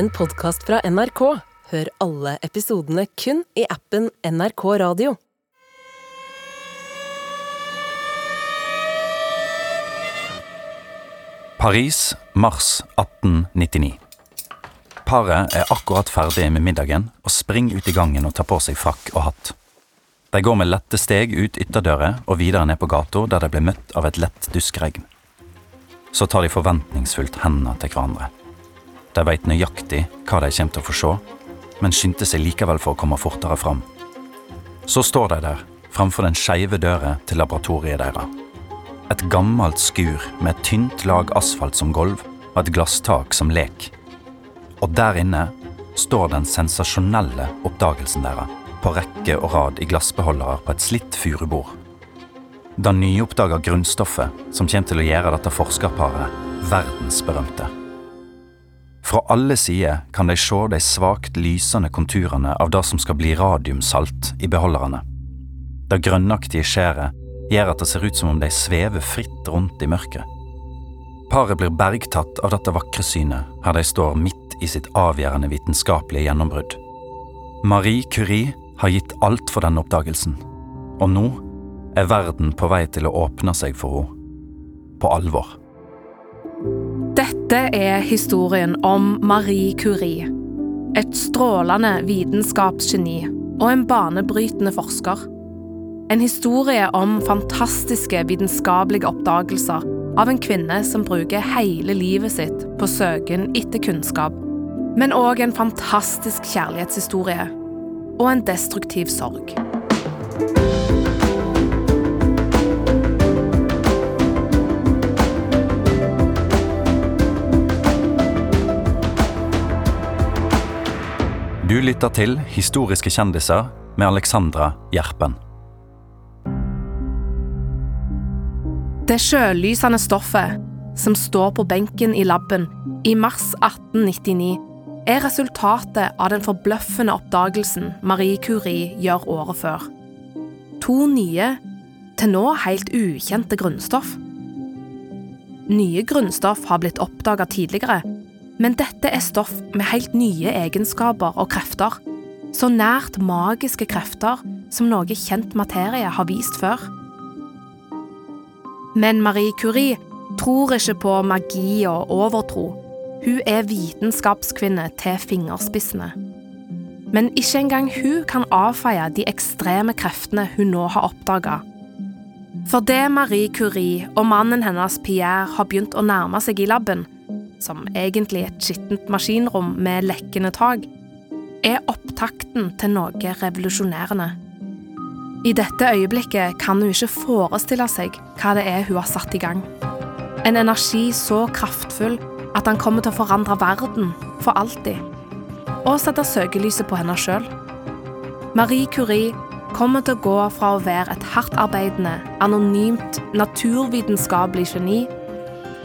en podkast fra NRK. Hør alle episodene kun i appen NRK Radio. Paris, mars 1899. Paret er akkurat ferdig med middagen og springer ut i gangen og tar på seg frakk og hatt. De går med lette steg ut ytterdøra og videre ned på gata, der de blir møtt av et lett duskregn. Så tar de forventningsfullt hendene til hverandre. De veit nøyaktig hva de kommer til å få se, men skyndte seg likevel for å komme fortere fram. Så står de der, framfor den skeive døra til laboratoriet deres. Et gammelt skur med et tynt lag asfalt som gulv og et glasstak som lek. Og der inne står den sensasjonelle oppdagelsen deres, på rekke og rad i glassbeholdere på et slitt furubord. Det nyoppdaga grunnstoffet som kommer til å gjøre dette forskerparet verdensberømte. Fra alle sider kan de se de svakt lysende konturene av det som skal bli radiumsalt i beholderne. Det grønnaktige skjæret gjør at det ser ut som om de svever fritt rundt i mørket. Paret blir bergtatt av dette vakre synet her de står midt i sitt avgjørende vitenskapelige gjennombrudd. Marie Curie har gitt alt for denne oppdagelsen, og nå er verden på vei til å åpne seg for henne. På alvor. Dette er historien om Marie Curie. Et strålende vitenskapsgeni og en banebrytende forsker. En historie om fantastiske vitenskapelige oppdagelser av en kvinne som bruker hele livet sitt på søken etter kunnskap, men òg en fantastisk kjærlighetshistorie og en destruktiv sorg. Du lytter til Historiske kjendiser med Alexandra Gjerpen. Det sjølysende stoffet som står på benken i laben i mars 1899, er resultatet av den forbløffende oppdagelsen Marie Curie gjør året før. To nye, til nå helt ukjente grunnstoff. Nye grunnstoff har blitt oppdaga tidligere, men dette er stoff med helt nye egenskaper og krefter. Så nært magiske krefter som noe kjent materie har vist før. Men Marie Curie tror ikke på magi og overtro. Hun er vitenskapskvinne til fingerspissene. Men ikke engang hun kan avfeie de ekstreme kreftene hun nå har oppdaga. For det Marie Curie og mannen hennes Pierre har begynt å nærme seg i laben, som egentlig et skittent maskinrom med lekkende tak, er opptakten til noe revolusjonerende. I dette øyeblikket kan hun ikke forestille seg hva det er hun har satt i gang. En energi så kraftfull at han kommer til å forandre verden for alltid. Og sette søkelyset på henne sjøl. Marie Curie kommer til å gå fra å være et hardtarbeidende, anonymt, naturvitenskapelig geni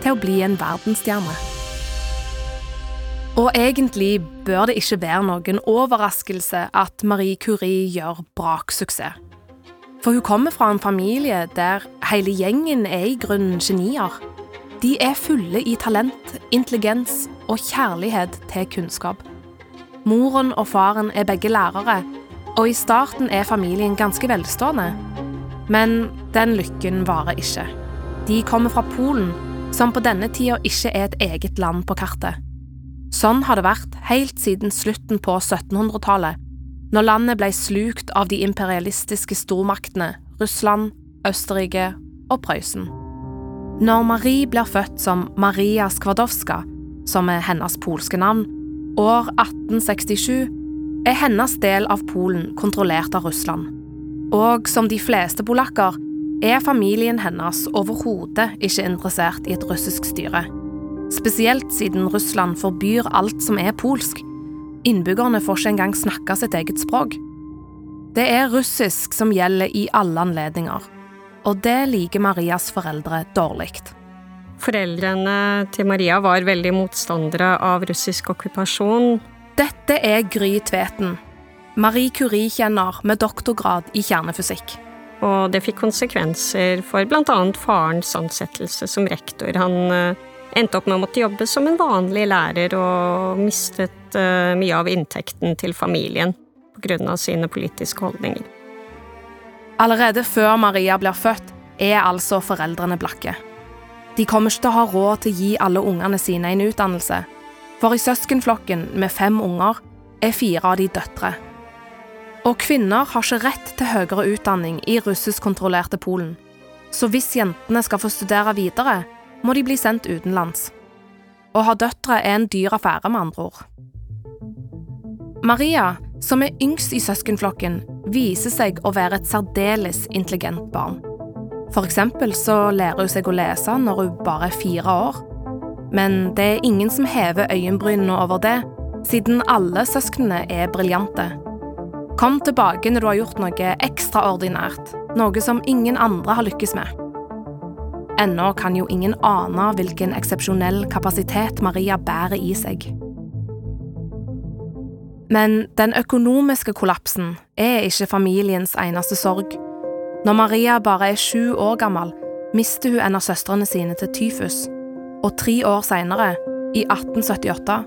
til å bli en verdensstjerne. Og egentlig bør det ikke være noen overraskelse at Marie Curie gjør braksuksess. For hun kommer fra en familie der hele gjengen er i grunnen genier. De er fulle i talent, intelligens og kjærlighet til kunnskap. Moren og faren er begge lærere, og i starten er familien ganske velstående. Men den lykken varer ikke. De kommer fra Polen, som på denne tida ikke er et eget land på kartet. Sånn har det vært helt siden slutten på 1700-tallet, når landet ble slukt av de imperialistiske stormaktene Russland, Østerrike og Prøysen. Når Marie blir født som Maria Skwadowska, som er hennes polske navn, år 1867, er hennes del av Polen kontrollert av Russland. Og som de fleste polakker er familien hennes overhodet ikke interessert i et russisk styre. Spesielt siden Russland forbyr alt som er polsk. Innbyggerne får ikke engang snakke sitt eget språk. Det er russisk som gjelder i alle anledninger, og det liker Marias foreldre dårlig. Foreldrene til Maria var veldig motstandere av russisk okkupasjon. Dette er Gry Tveten, Marie Curie-kjenner med doktorgrad i kjernefysikk. Og det fikk konsekvenser for annet farens ansettelse som rektor. Han endte opp med å måtte jobbe som en vanlig lærer og mistet uh, mye av inntekten til familien pga. sine politiske holdninger. Allerede før Maria blir født, er altså foreldrene blakke. De kommer ikke til å ha råd til å gi alle ungene sine en utdannelse, for i søskenflokken med fem unger er fire av de døtre. Og kvinner har ikke rett til høyere utdanning i russiskkontrollerte Polen. Så hvis jentene skal få studere videre, må de bli sendt utenlands. Å ha døtre er en dyr affære, med andre ord. Maria, som er yngst i søskenflokken, viser seg å være et særdeles intelligent barn. For eksempel så lærer hun seg å lese når hun bare er fire år. Men det er ingen som hever øyenbrynene over det, siden alle søsknene er briljante. Kom tilbake når du har gjort noe ekstraordinært, noe som ingen andre har lykkes med. Ennå kan jo ingen ane hvilken eksepsjonell kapasitet Maria bærer i seg. Men den økonomiske kollapsen er ikke familiens eneste sorg. Når Maria bare er sju år gammel, mister hun en av søstrene sine til tyfus, og tre år seinere, i 1878,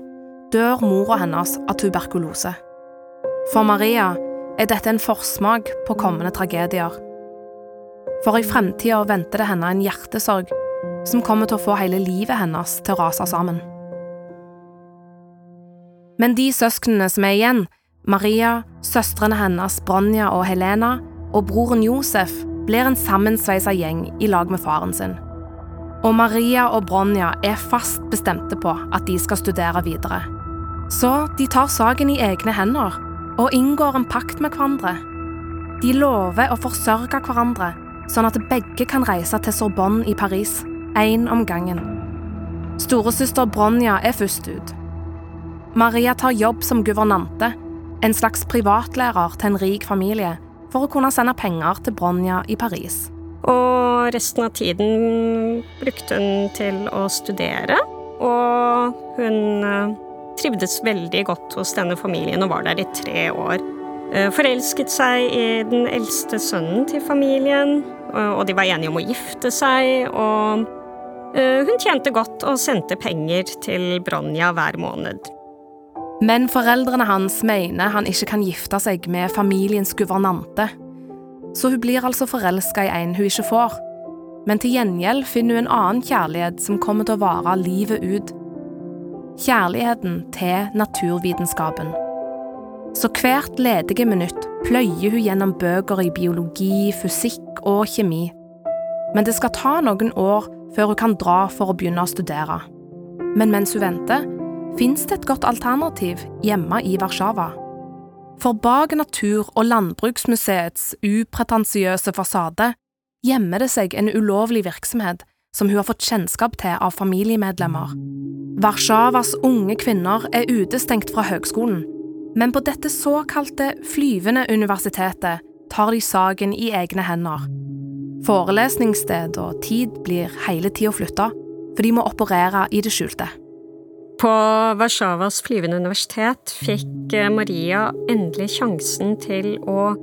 dør mora hennes av tuberkulose. For Maria er dette en forsmak på kommende tragedier. For i fremtida venter det henne en hjertesorg som kommer til å få hele livet hennes til å rase sammen. Men de søsknene som er igjen, Maria, søstrene hennes Bronja og Helena og broren Josef, blir en sammensveisa gjeng i lag med faren sin. Og Maria og Bronja er fast bestemte på at de skal studere videre. Så de tar saken i egne hender og inngår en pakt med hverandre. De lover å forsørge hverandre sånn at begge kan reise til Sorbonne i Paris, én om gangen. Storesøster Bronja er først ut. Maria tar jobb som guvernante, en slags privatlærer til en rik familie, for å kunne sende penger til Bronja i Paris. Og resten av tiden brukte hun til å studere, og hun eh, trivdes veldig godt hos denne familien og var der i tre år. Eh, forelsket seg i den eldste sønnen til familien, og de var enige om å gifte seg, og eh, hun tjente godt og sendte penger til Bronja hver måned. Men foreldrene hans mener han ikke kan gifte seg med familiens guvernante. Så hun blir altså forelska i en hun ikke får. Men til gjengjeld finner hun en annen kjærlighet som kommer til å vare livet ut. Kjærligheten til naturvitenskapen. Så hvert ledige minutt pløyer hun gjennom bøker i biologi, fysikk og kjemi. Men det skal ta noen år før hun kan dra for å begynne å studere. Men mens hun venter, fins det et godt alternativ hjemme i Warszawa. For bak Natur- og landbruksmuseets upretensiøse fasade gjemmer det seg en ulovlig virksomhet som hun har fått kjennskap til av familiemedlemmer. Warszawas unge kvinner er utestengt fra høgskolen men på dette såkalte flyvende universitetet tar de saken i egne hender. Forelesningssted og tid blir hele tida flytta, for de må operere i det skjulte. På Warszawas flyvende universitet fikk eh, Maria endelig sjansen til å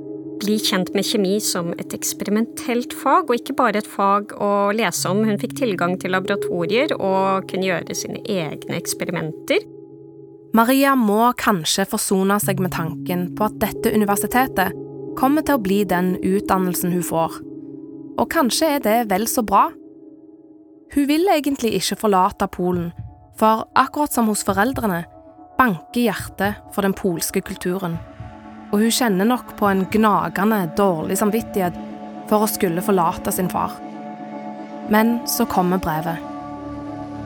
bli kjent med kjemi som et eksperimentelt fag, og ikke bare et fag å lese om. Hun fikk tilgang til laboratorier og kunne gjøre sine egne eksperimenter. Maria må kanskje forsone seg med tanken på at dette universitetet kommer til å bli den utdannelsen hun får. Og kanskje er det vel så bra? Hun vil egentlig ikke forlate Polen, for akkurat som hos foreldrene banker hjertet for den polske kulturen. Og hun kjenner nok på en gnagende dårlig samvittighet for å skulle forlate sin far. Men så kommer brevet.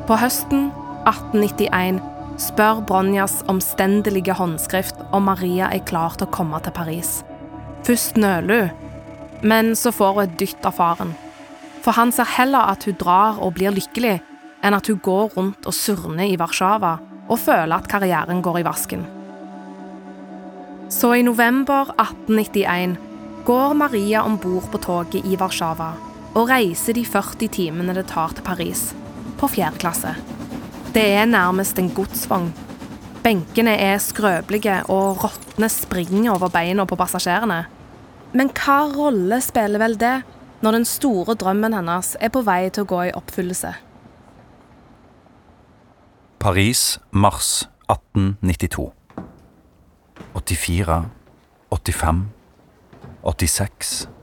På høsten 1891 spør Bronjas omstendelige håndskrift om Maria er klar til å komme til Paris. Først nøler hun, men så får hun et dytt av faren. For han ser heller at hun drar og blir lykkelig, enn at hun går rundt og surner i Warszawa og føler at karrieren går i vasken. Så i november 1891 går Maria om bord på toget i Warszawa og reiser de 40 timene det tar til Paris, på fjerde klasse. Det er nærmest en godsvogn. Benkene er skrøpelige, og rottene springer over beina på passasjerene. Men hva rolle spiller vel det, når den store drømmen hennes er på vei til å gå i oppfyllelse? Paris, mars 1892. 84, 85, 86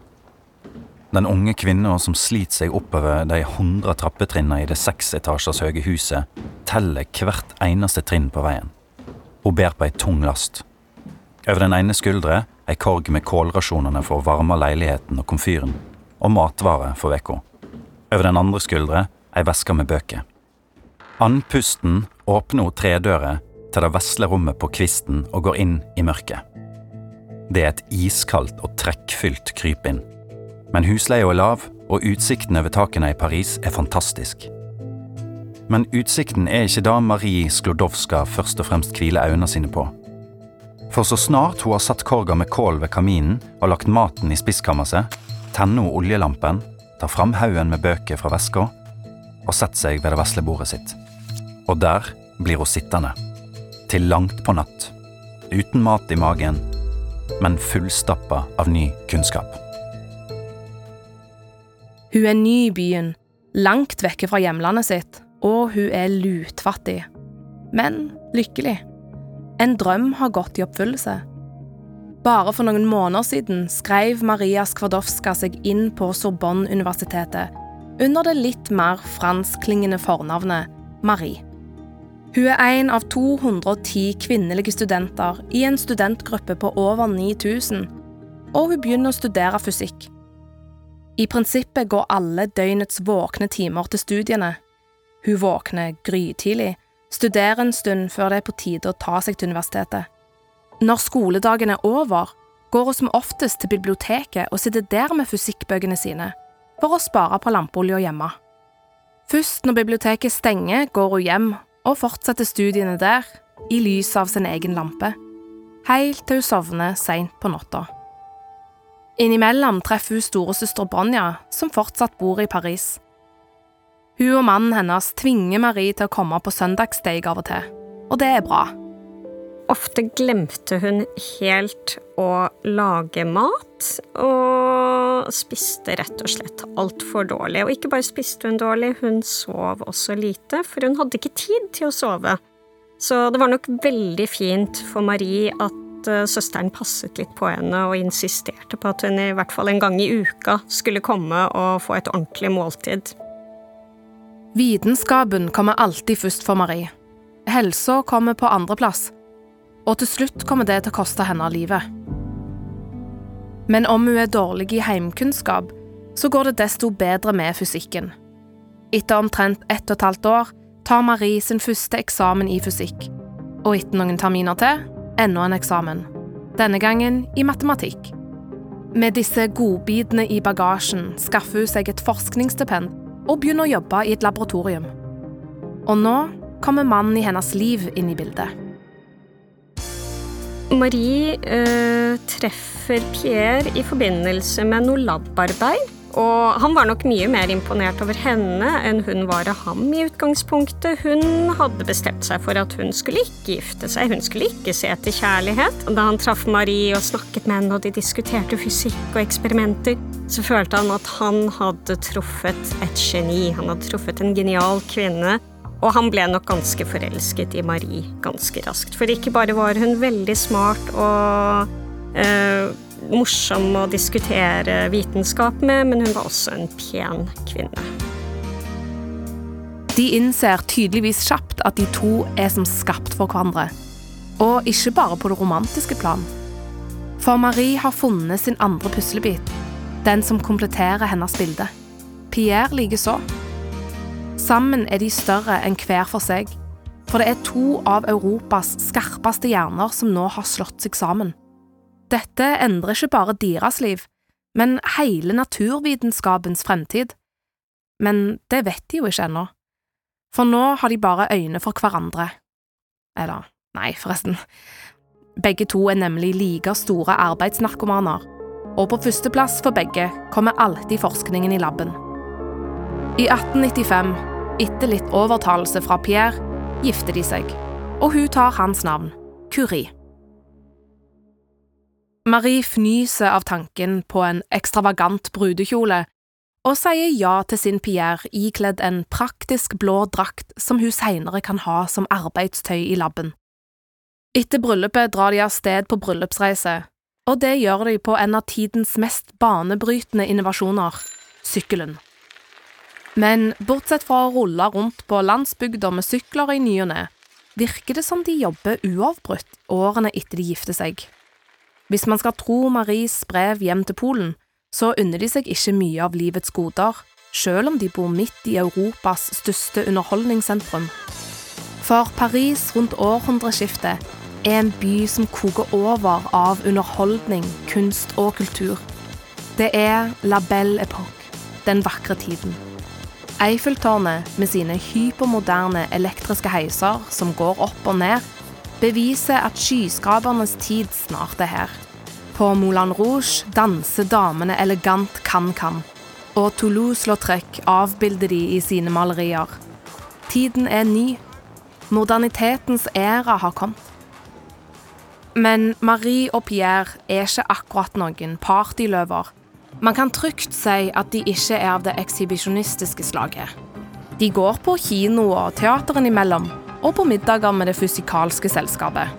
Den unge kvinna som sliter seg oppover de hundre trappetrinna i det seksetasjers høye huset, teller hvert eneste trinn på veien. Hun ber på ei tung last. Over den ene skuldre ei korg med kålrasjonene for å varme leiligheten og komfyren, og matvarer for uka. Over den andre skuldre ei veske med bøker. Andpusten åpner hun tredøra til det vesle rommet på kvisten og går inn i mørket. Det er et iskaldt og trekkfylt krypinn. Men husleia er lav, og utsikten over takene i Paris er fantastisk. Men utsikten er ikke det Marie Sklodowska først og fremst hviler øynene sine på. For så snart hun har satt korga med kål ved kaminen og lagt maten i spiskammerset, tenner hun oljelampen, tar fram haugen med bøker fra veska og setter seg ved det vesle bordet sitt. Og der blir hun sittende. Til langt på natt. Uten mat i magen, men fullstappa av ny kunnskap. Hun er ny i byen, langt vekke fra hjemlandet sitt, og hun er lutfattig. Men lykkelig. En drøm har gått i oppfyllelse. Bare for noen måneder siden skrev Maria Skvadowska seg inn på Sorbonne-universitetet under det litt mer franskklingende fornavnet Marie. Hun er en av 210 kvinnelige studenter i en studentgruppe på over 9000, og hun begynner å studere fysikk. I prinsippet går alle døgnets våkne timer til studiene. Hun våkner grytidlig, studerer en stund før det er på tide å ta seg til universitetet. Når skoledagen er over, går hun som oftest til biblioteket og sitter der med fysikkbøkene sine, for å spare på lampeolja hjemme. Først når biblioteket stenger, går hun hjem og fortsetter studiene der, i lys av sin egen lampe, helt til hun sovner seint på natta. Innimellom treffer hun storesøster Bonja, som fortsatt bor i Paris. Hun og mannen hennes tvinger Marie til å komme på søndagssteig av og til, og det er bra. Ofte glemte hun helt å lage mat, og spiste rett og slett altfor dårlig. Og ikke bare spiste hun dårlig, hun sov også lite, for hun hadde ikke tid til å sove. Så det var nok veldig fint for Marie at eh, søsteren passet litt på henne og insisterte på at hun i hvert fall en gang i uka skulle komme og få et ordentlig måltid. Vitenskapen kommer alltid først for Marie. Helsa kommer på andreplass og til slutt kommer det til å koste henne livet. Men om hun er dårlig i heimkunnskap, så går det desto bedre med fysikken. Etter omtrent ett og et halvt år tar Marie sin første eksamen i fysikk, og etter noen terminer til enda en eksamen, denne gangen i matematikk. Med disse godbitene i bagasjen skaffer hun seg et forskningsstipend og begynner å jobbe i et laboratorium. Og nå kommer mannen i hennes liv inn i bildet. Marie øh, treffer Pierre i forbindelse med noe labarbeid. Og han var nok mye mer imponert over henne enn hun var av ham i utgangspunktet. Hun hadde bestemt seg for at hun skulle ikke gifte seg, hun skulle ikke se etter kjærlighet. Og da han traff Marie og snakket med henne og de diskuterte fysikk og eksperimenter, så følte han at han hadde truffet et geni. Han hadde truffet en genial kvinne og han ble nok ganske forelsket i Marie ganske raskt. For ikke bare var hun veldig smart og eh, morsom å diskutere vitenskap med, men hun var også en pen kvinne. De innser tydeligvis kjapt at de to er som skapt for hverandre. Og ikke bare på det romantiske plan. For Marie har funnet sin andre puslebit, den som kompletterer hennes bilde. Pierre likeså. Sammen er de større enn hver for seg, for det er to av Europas skarpeste hjerner som nå har slått seg sammen. Dette endrer ikke bare deres liv, men hele naturvitenskapens fremtid. Men det vet de jo ikke ennå, for nå har de bare øyne for hverandre. Eller, nei, forresten. Begge to er nemlig like store arbeidsnarkomaner, og på førsteplass for begge kommer alltid forskningen i laben. I 1895, etter litt overtalelse fra Pierre, gifter de seg, og hun tar hans navn, Curie. Marie fnyser av tanken på en ekstravagant brudekjole, og sier ja til sin Pierre ikledd en praktisk blå drakt som hun senere kan ha som arbeidstøy i laben. Etter bryllupet drar de av sted på bryllupsreise, og det gjør de på en av tidens mest banebrytende innovasjoner – sykkelen. Men bortsett fra å rulle rundt på landsbygda med sykler i ny og ne, virker det som de jobber uavbrutt årene etter de gifter seg. Hvis man skal tro Maries brev hjem til Polen, så unner de seg ikke mye av livets goder, selv om de bor midt i Europas største underholdningssentrum. For Paris rundt århundreskiftet er en by som koker over av underholdning, kunst og kultur. Det er la belle époque, den vakre tiden. Eiffeltårnet med sine hypermoderne elektriske heiser som går opp og ned, beviser at skyskapernes tid snart er her. På Moulin Rouge danser damene elegant can-can, og Toulouse-Lautrec avbilder de i sine malerier. Tiden er ny. Modernitetens æra har kommet. Men Marie og Pierre er ikke akkurat noen partyløver. Man kan trygt si at de ikke er av det ekshibisjonistiske slaget. De går på kino og teateren innimellom, og på middager med det fysikalske selskapet.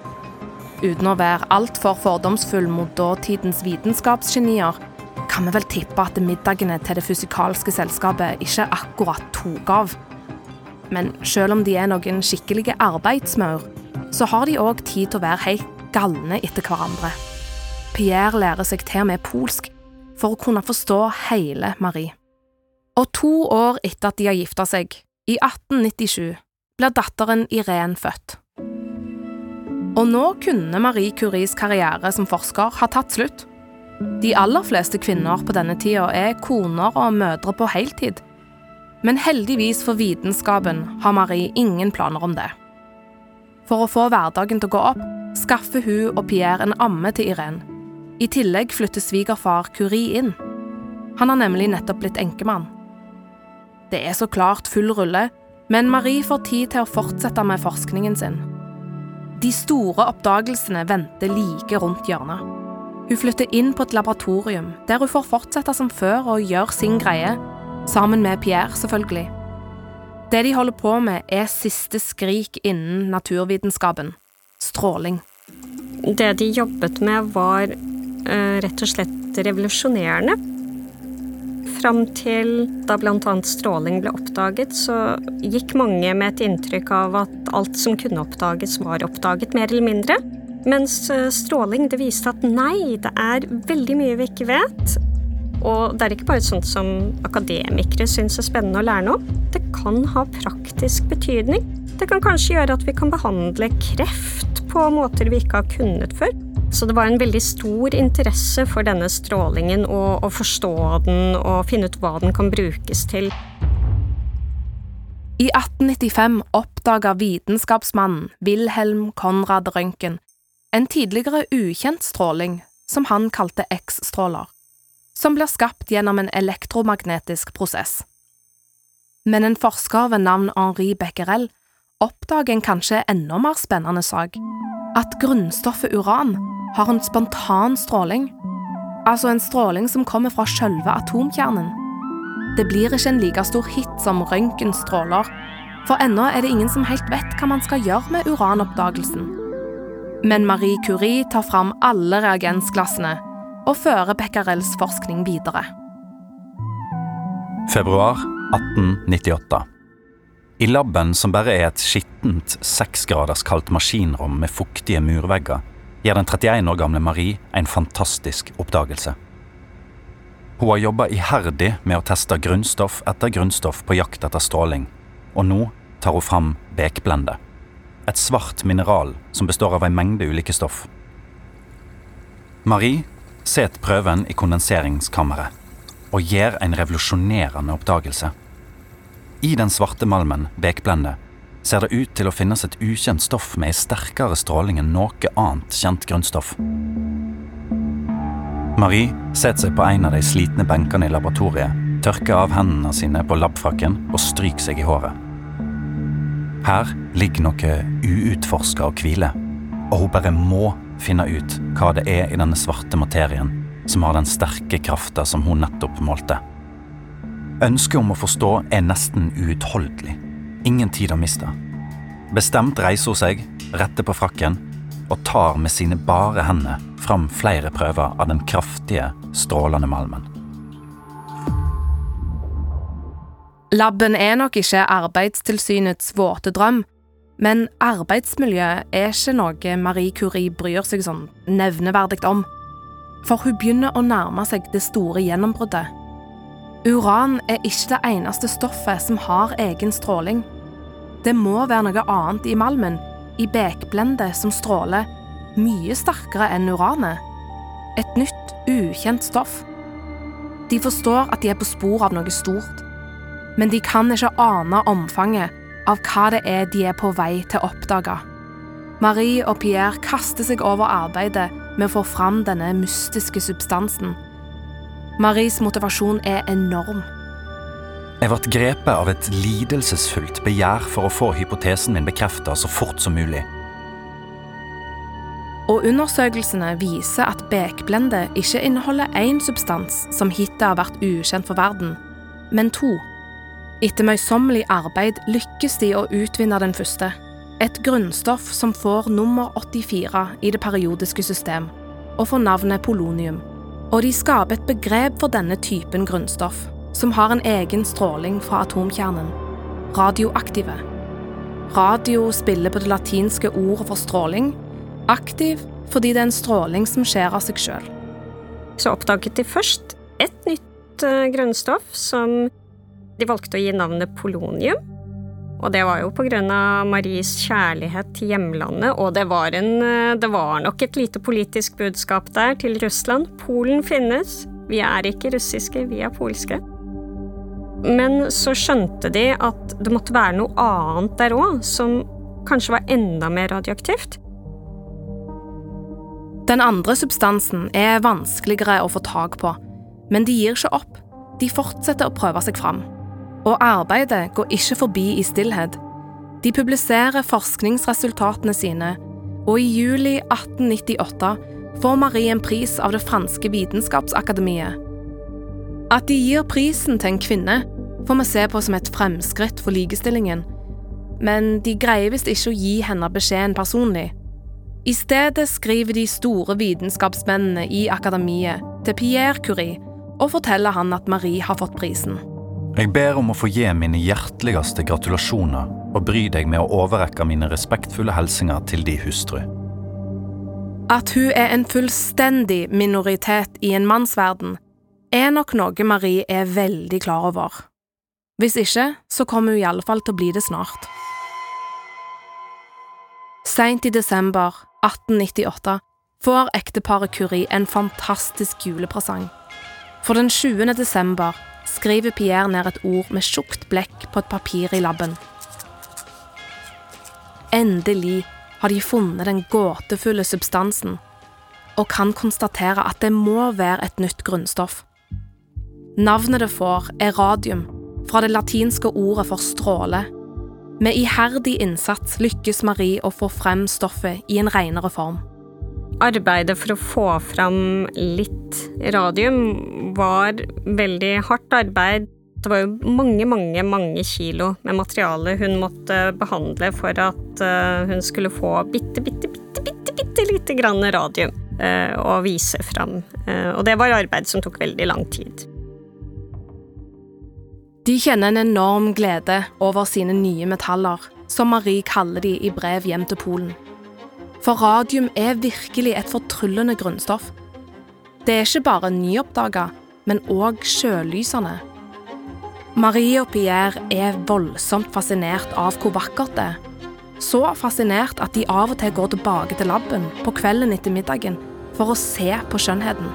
Uten å være altfor fordomsfull mot dåtidens vitenskapsgenier, kan vi vel tippe at middagene til det fysikalske selskapet ikke akkurat tok av. Men selv om de er noen skikkelige arbeidsmaur, så har de òg tid til å være helt galne etter hverandre. Pierre lærer seg til og med polsk for å kunne forstå hele Marie. Og to år etter at de har gifta seg, i 1897, blir datteren Irene født. Og nå kunne Marie Curies karriere som forsker ha tatt slutt. De aller fleste kvinner på denne tida er koner og mødre på heltid. Men heldigvis for vitenskapen har Marie ingen planer om det. For å få hverdagen til å gå opp, skaffer hun og Pierre en amme til Irene. I tillegg flytter svigerfar Curie inn. Han har nemlig nettopp blitt enkemann. Det er så klart full rulle, men Marie får tid til å fortsette med forskningen sin. De store oppdagelsene venter like rundt hjørnet. Hun flytter inn på et laboratorium, der hun får fortsette som før og gjøre sin greie, sammen med Pierre, selvfølgelig. Det de holder på med, er siste skrik innen naturvitenskapen stråling. Det de jobbet med, var uh, rett og slett revolusjonerende. Fram til da bl.a. stråling ble oppdaget, så gikk mange med et inntrykk av at alt som kunne oppdages, var oppdaget, mer eller mindre. Mens eh, stråling det viste at nei, det er veldig mye vi ikke vet. Og det er ikke bare sånt som akademikere syns er spennende å lære noe. Det kan ha praktisk betydning. Det kan kanskje gjøre at vi kan behandle kreft på måter vi ikke har kunnet før. Så det var en veldig stor interesse for denne strålingen, og å forstå den og finne ut hva den kan brukes til. I 1895 oppdaga vitenskapsmannen Wilhelm Konrad Røntgen en tidligere ukjent stråling som han kalte X-stråler, som blir skapt gjennom en elektromagnetisk prosess. Men en forsker ved navn Henri Becquerel oppdager en kanskje enda mer spennende sak at grunnstoffet uran har en spontan stråling, altså en stråling som kommer fra selve atomkjernen. Det blir ikke en like stor hit som røntgenstråler, for ennå er det ingen som helt vet hva man skal gjøre med uranoppdagelsen. Men Marie Curie tar fram alle reagensglassene og fører Becquerels forskning videre. Februar 1898. I laben, som bare er et skittent seksgraderskaldt maskinrom med fuktige murvegger, gjør den 31 år gamle Marie en fantastisk oppdagelse. Hun har jobba iherdig med å teste grunnstoff etter grunnstoff på jakt etter stråling, og nå tar hun fram bekblende. Et svart mineral som består av en mengde ulike stoff. Marie setter prøven i kondenseringskammeret og gjør en revolusjonerende oppdagelse. I den svarte malmen, bekblende, ser det ut til å finnes et ukjent stoff med ei sterkere stråling enn noe annet kjent grunnstoff. Marie setter seg på en av de slitne benkene i laboratoriet, tørker av hendene sine på labfrakken og stryker seg i håret. Her ligger noe uutforska og hviler, og hun bare må finne ut hva det er i denne svarte materien som har den sterke krafta som hun nettopp målte. Ønsket om å forstå er nesten uutholdelig. Ingen tid å miste. Bestemt reiser hun seg, retter på frakken og tar med sine bare hender fram flere prøver av den kraftige, strålende malmen. Laben er nok ikke Arbeidstilsynets våte drøm, men arbeidsmiljø er ikke noe Marie Curie bryr seg sånn nevneverdig om. For hun begynner å nærme seg det store gjennombruddet. Uran er ikke det eneste stoffet som har egen stråling. Det må være noe annet i malmen, i bekblendet, som stråler mye sterkere enn uranet. Et nytt, ukjent stoff. De forstår at de er på spor av noe stort, men de kan ikke ane omfanget av hva det er de er på vei til å oppdage. Marie og Pierre kaster seg over arbeidet med å få fram denne mystiske substansen. Maries motivasjon er enorm. Jeg ble grepet av et lidelsesfullt begjær for å få hypotesen min bekrefta så fort som mulig. Og undersøkelsene viser at bekblendet ikke inneholder én substans som hittil har vært ukjent for verden, men to. Etter møysommelig arbeid lykkes de å utvinne den første. Et grunnstoff som får nummer 84 i det periodiske system, og får navnet polonium. Og de skaper et begrep for denne typen grunnstoff, som har en egen stråling fra atomkjernen. Radioaktive. Radio spiller på det latinske ordet for stråling. Aktiv fordi det er en stråling som skjer av seg sjøl. Så oppdaget de først et nytt uh, grunnstoff som de valgte å gi navnet polonium. Og det var jo på grunn av Maries kjærlighet til hjemlandet, og det var, en, uh, det var nok et lite politisk budskap der til Russland. Polen finnes. Vi er ikke russiske, vi er polske. Men så skjønte de at det måtte være noe annet der òg, som kanskje var enda mer radioaktivt. Den andre substansen er vanskeligere å få tak på, men de gir ikke opp. De fortsetter å prøve seg fram. Og arbeidet går ikke forbi i stillhet. De publiserer forskningsresultatene sine, og i juli 1898 får Marie en pris av det franske vitenskapsakademiet. At de gir prisen til en kvinne, får vi se på som et fremskritt for likestillingen, men de greier visst ikke å gi henne beskjeden personlig. I stedet skriver de store vitenskapsmennene i akademiet til Pierre Curie og forteller han at Marie har fått prisen. Jeg ber om å få gi mine hjerteligste gratulasjoner og bry deg med å overrekke mine respektfulle hilsener til de hustru. At hun er en fullstendig minoritet i en mannsverden, er nok noe Marie er veldig klar over. Hvis ikke, så kommer hun i alle fall til å bli det snart. Seint i desember 1898 får ekteparet Curie en fantastisk julepresang. For den 20. desember skriver Pierre ned et ord med tjukt blekk på et papir i labben. Endelig har de funnet den gåtefulle substansen, og kan konstatere at det må være et nytt grunnstoff. Navnet det får, er radium, fra det latinske ordet for stråle. Med iherdig innsats lykkes Marie å få frem stoffet i en renere form. Arbeidet for å få fram litt radium var veldig hardt arbeid. Det var jo mange, mange, mange kilo med materiale hun måtte behandle for at eh, hun skulle få bitte, bitte, bitte, bitte, bitte lite grann radium eh, å vise fram. Eh, og det var arbeid som tok veldig lang tid. De kjenner en enorm glede over sine nye metaller, som Marie kaller de i brev hjem til Polen. For radium er virkelig et fortryllende grunnstoff. Det er ikke bare nyoppdaga, men òg sjølysende. Marie og Pierre er voldsomt fascinert av hvor vakkert det er. Så fascinert at de av og til går tilbake til laben på kvelden etter middagen for å se på skjønnheten.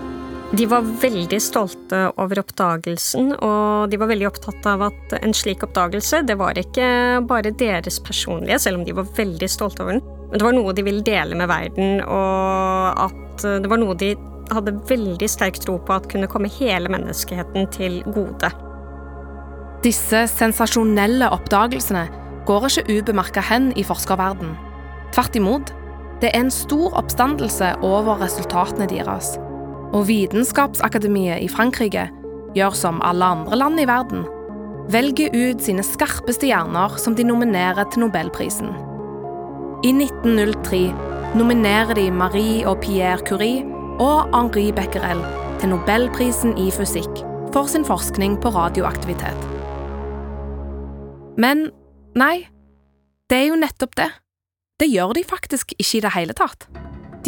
De var veldig stolte over oppdagelsen, og de var veldig opptatt av at en slik oppdagelse, det var ikke bare deres personlige, selv om de var veldig stolte over den, men det var noe de ville dele med verden, og at det var noe de hadde veldig sterk tro på at kunne komme hele menneskeheten til gode. Disse sensasjonelle oppdagelsene går ikke ubemerka hen i forskerverden. Tvert imot, det er en stor oppstandelse over resultatene deres. Og Vitenskapsakademiet i Frankrike gjør som alle andre land i verden. velger ut sine skarpeste hjerner som de nominerer til Nobelprisen. I 1903 nominerer de Marie og Pierre Curie og Henri Becquerel til Nobelprisen i fysikk for sin forskning på radioaktivitet. Men nei, det er jo nettopp det. Det gjør de faktisk ikke i det hele tatt.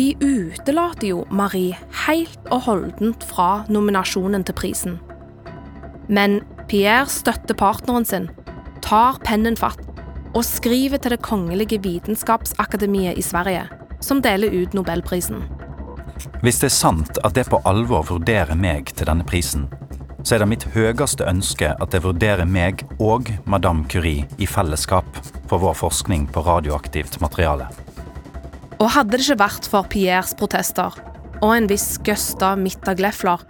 De utelater jo Marie helt og holdent fra nominasjonen til prisen. Men Pierre støtter partneren sin, tar pennen fatt og skriver til Det kongelige vitenskapsakademiet i Sverige, som deler ut nobelprisen. Hvis det er sant at det på alvor vurderer meg til denne prisen, så er det mitt høyeste ønske at det vurderer meg og Madame Curie i fellesskap for vår forskning på radioaktivt materiale. Og hadde det ikke vært for Pierres protester og en viss Gösta Mittagleffler,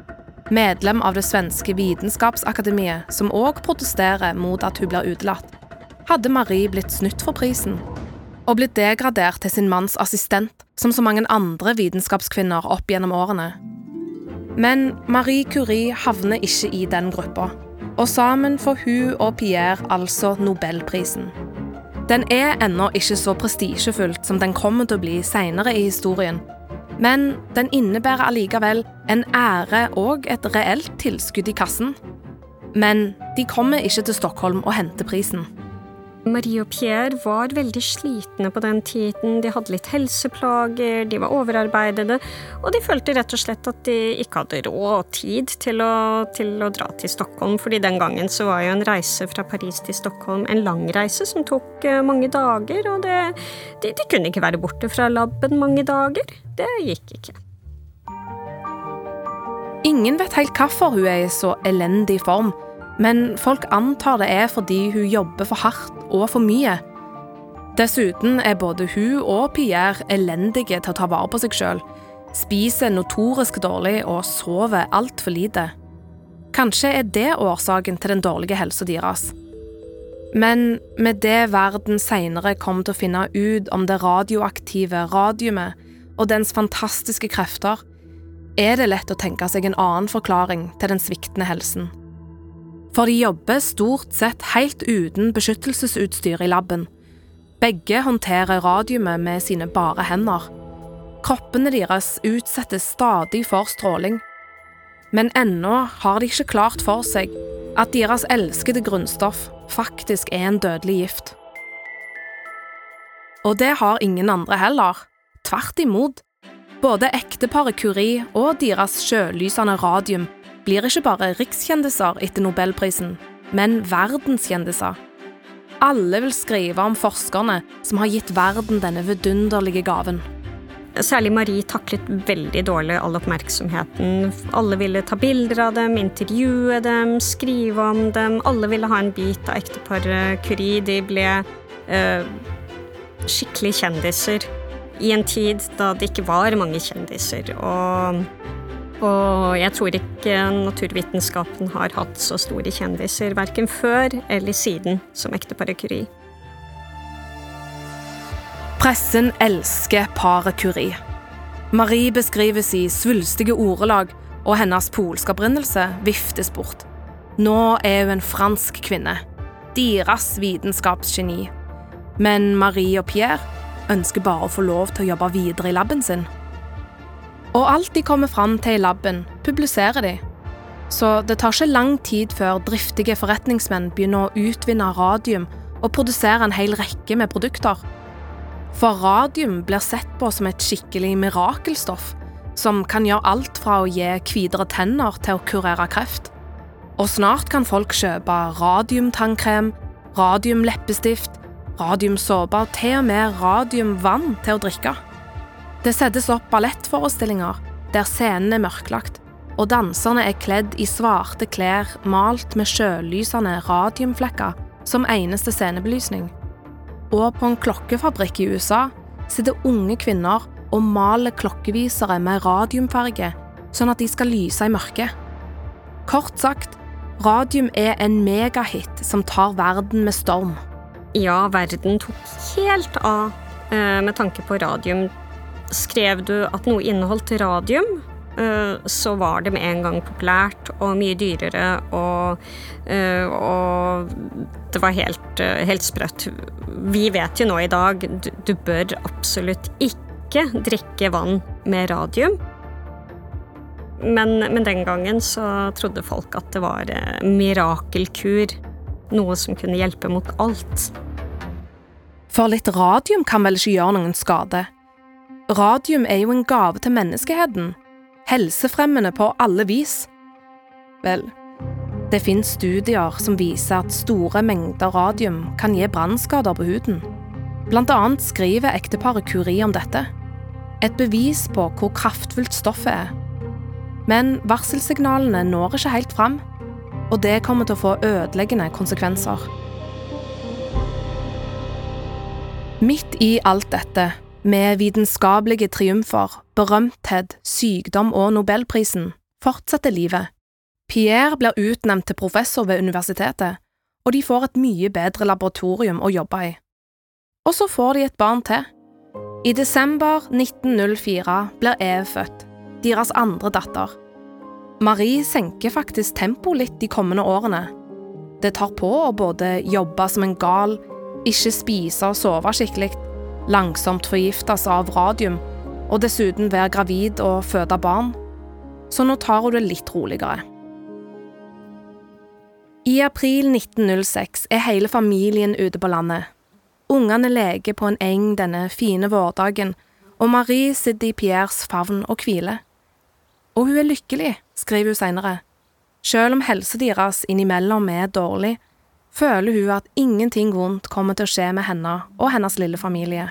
medlem av det svenske vitenskapsakademiet, som òg protesterer mot at hun blir utelatt, hadde Marie blitt snytt for prisen og blitt degradert til sin manns assistent, som så mange andre vitenskapskvinner opp gjennom årene. Men Marie Curie havner ikke i den gruppa, og sammen får hun og Pierre altså Nobelprisen. Den er ennå ikke så prestisjefullt som den kommer til å bli seinere i historien, men den innebærer allikevel en ære og et reelt tilskudd i kassen. Men de kommer ikke til Stockholm og henter prisen. Marie og Pierre var veldig slitne på den tiden. De hadde litt helseplager, de var overarbeidede, og de følte rett og slett at de ikke hadde råd og tid til å, til å dra til Stockholm, fordi den gangen så var jo en reise fra Paris til Stockholm en lang reise som tok eh, mange dager, og det, de, de kunne ikke være borte fra laben mange dager. Det gikk ikke. Ingen vet helt hvorfor hun er i så elendig form, men folk antar det er fordi hun jobber for hardt og for mye. Dessuten er både hun og Pierre elendige til å ta vare på seg sjøl, spiser notorisk dårlig og sover altfor lite. Kanskje er det årsaken til den dårlige helsa deres. Men med det verden seinere kom til å finne ut om det radioaktive radiumet og dens fantastiske krefter, er det lett å tenke seg en annen forklaring til den sviktende helsen. For de jobber stort sett helt uten beskyttelsesutstyr i laben. Begge håndterer radiumet med sine bare hender. Kroppene deres utsettes stadig for stråling. Men ennå har de ikke klart for seg at deres elskede grunnstoff faktisk er en dødelig gift. Og det har ingen andre heller. Tvert imot. Både ekteparet Curie og deres sjølysende radium blir ikke bare rikskjendiser etter nobelprisen, men verdenskjendiser. Alle vil skrive om forskerne som har gitt verden denne vidunderlige gaven. Særlig Marie taklet veldig dårlig all oppmerksomheten. Alle ville ta bilder av dem, intervjue dem, skrive om dem. Alle ville ha en bit av ekteparet Curie. De ble øh, skikkelig kjendiser i en tid da det ikke var mange kjendiser. Og og jeg tror ikke naturvitenskapen har hatt så store kjendiser, verken før eller siden, som ekteparet Curie. Pressen elsker paret Curie. Marie beskrives i svulstige ordelag, og hennes polske opprinnelse viftes bort. Nå er hun en fransk kvinne. Deres vitenskapsgeni. Men Marie og Pierre ønsker bare å få lov til å jobbe videre i laben sin. Og alt de kommer fram til i laben, publiserer de. Så det tar ikke lang tid før driftige forretningsmenn begynner å utvinne radium og produsere en hel rekke med produkter. For radium blir sett på som et skikkelig mirakelstoff, som kan gjøre alt fra å gi hvitere tenner til å kurere kreft. Og snart kan folk kjøpe radiumtannkrem, radiumleppestift, radiumsåpe og til og med radiumvann til å drikke. Det settes opp ballettforestillinger der scenen er mørklagt, og danserne er kledd i svarte klær malt med sjølysende radiumflekker som eneste scenebelysning. Og på en klokkefabrikk i USA sitter unge kvinner og maler klokkevisere med radiumfarge, sånn at de skal lyse i mørket. Kort sagt, radium er en megahit som tar verden med storm. Ja, verden tok helt av eh, med tanke på radium Skrev du at noe inneholdt radium, eh, så var det med en gang populært og mye dyrere, og, eh, og det var helt, eh, helt sprøtt. Vi vet jo nå i dag du, bør absolutt ikke drikke vann med radium. Men, men, den gangen så trodde folk at det var mirakelkur. Noe som kunne hjelpe mot alt. For litt radium kan vel ikke gjøre noen skade? Radium er jo en gave til menneskeheten. Helsefremmende på alle vis. Vel, det finnes studier som viser at store mengder radium kan gi brannskader på huden. Blant annet skriver ekteparet Curie om dette. Et bevis på hvor kraftfullt stoffet er. Men varselsignalene når ikke helt fram, og det kommer til å få ødeleggende konsekvenser. Midt i alt dette, med vitenskapelige triumfer, berømthet, sykdom og nobelprisen, fortsetter livet. Pierre blir utnevnt til professor ved universitetet, og de får et mye bedre laboratorium å jobbe i. Og så får de et barn til. I desember 1904 blir Eve født, deres andre datter. Marie senker faktisk tempoet litt de kommende årene. Det tar på å både jobbe som en gal, ikke spise og sove skikkelig, langsomt forgiftes av radium, og dessuten være gravid og føde barn. Så nå tar hun det litt roligere. I april 1906 er hele familien ute på landet. Ungene leker på en eng denne fine vårdagen, og Marie sitter i Pierres favn og hviler. Og hun er lykkelig, skriver hun senere. Selv om helsa deres innimellom er dårlig, føler hun at ingenting vondt kommer til å skje med henne og hennes lille familie.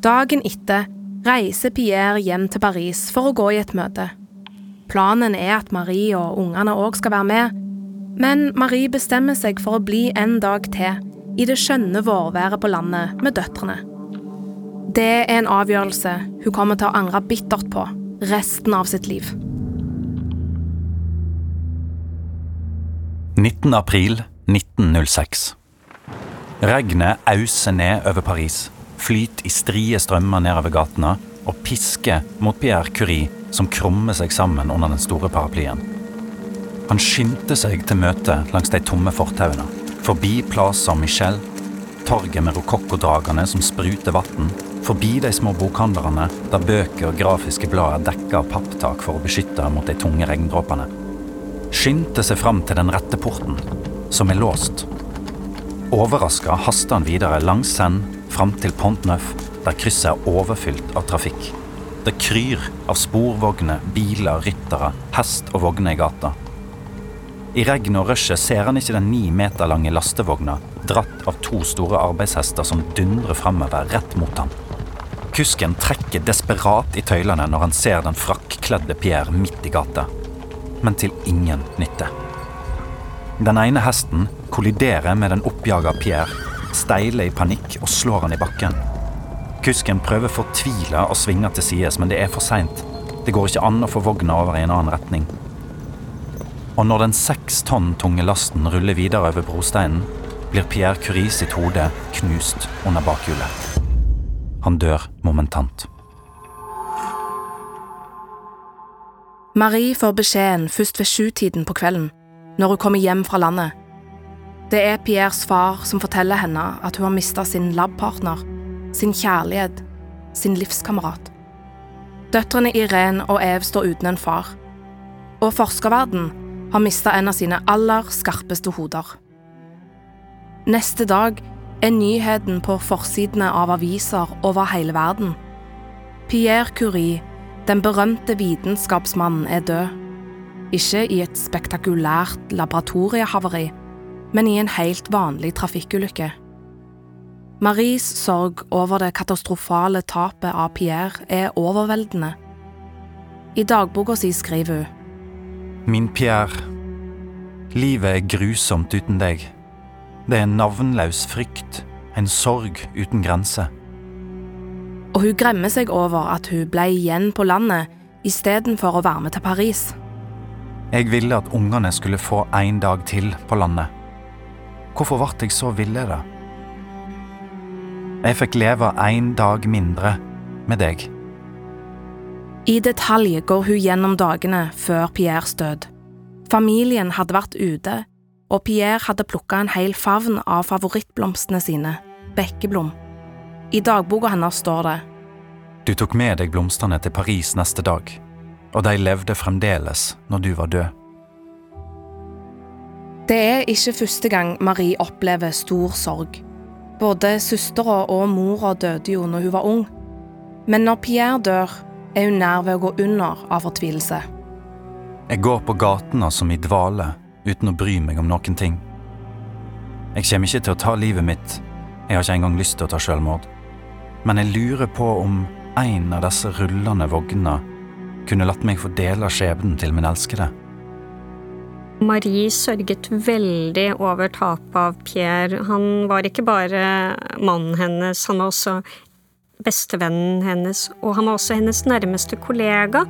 Dagen etter reiser Pierre hjem til Paris for å gå i et møte. Planen er at Marie og ungene òg skal være med, men Marie bestemmer seg for å bli en dag til i det skjønne vårværet på landet med døtrene. Det er en avgjørelse hun kommer til å angre bittert på resten av sitt liv. 19. april 1906. Regnet auser ned over Paris, flyter i strie strømmer nedover gatene og pisker mot Pierre Curie som krummer seg sammen under den store paraplyen. Han skyndte seg til møtet langs de tomme fortauene, forbi Plaza Michel, torget med rokokkodragene som spruter vann, forbi de små bokhandlerne der bøker og grafiske blad er dekka av papptak for å beskytte mot de tunge regndråpene. Skyndte seg fram til den rette porten, som er låst. Overraska haster han videre langs Seine fram til Pont Neuf, der krysset er overfylt av trafikk. Det kryr av sporvogner, biler, ryttere, hest og vogner i gata. I regnet og rushet ser han ikke den ni meter lange lastevogna dratt av to store arbeidshester som dundrer framover rett mot ham. Kusken trekker desperat i tøylene når han ser den frakkledde Pierre midt i gata, men til ingen nytte. Den ene hesten kolliderer med den oppjaga Pierre, steiler i panikk og slår han i bakken. Kusken prøver fortvila å svinge til sides, men det er for seint. Det går ikke an å få vogna over i en annen retning. Og når den seks tonn tunge lasten ruller videre over brosteinen, blir Pierre Curie sitt hode knust under bakhjulet. Han dør momentant. Marie får beskjeden først ved sjutiden på kvelden, når hun kommer hjem fra landet. Det er Pierres far som forteller henne at hun har mista sin labpartner sin kjærlighet, sin livskamerat. Døtrene Irene og Eve står uten en far, og forskerverden har mista en av sine aller skarpeste hoder. Neste dag er nyheten på forsidene av aviser over hele verden. Pierre Curie, den berømte vitenskapsmannen, er død. Ikke i et spektakulært laboratoriehavari, men i en helt vanlig trafikkulykke. Maries sorg over det katastrofale tapet av Pierre er overveldende. I dagboka si skriver hun Min Pierre, livet er grusomt uten deg. Det er en navnløs frykt, en sorg uten grense. Og hun gremmer seg over at hun ble igjen på landet istedenfor å være med til Paris. Jeg ville at ungene skulle få en dag til på landet. Hvorfor ble jeg så villere? Jeg fikk leve en dag mindre med deg. I detalj går hun gjennom dagene før Pierres død. Familien hadde vært ute, og Pierre hadde plukka en hel favn av favorittblomstene sine, bekkeblom. I dagboka hennes står det Du tok med deg blomstene til Paris neste dag, og de levde fremdeles når du var død. Det er ikke første gang Marie opplever stor sorg. Både søstera og mora døde jo når hun var ung. Men når Pierre dør, er hun nær ved å gå under av fortvilelse. Jeg går på gatene som i dvale, uten å bry meg om noen ting. Jeg kommer ikke til å ta livet mitt, jeg har ikke engang lyst til å ta selvmord. Men jeg lurer på om en av disse rullende vognene kunne latt meg få dele skjebnen til min elskede. Marie sørget veldig over tapet av Pierre. Han var ikke bare mannen hennes, han var også bestevennen hennes, og han var også hennes nærmeste kollega.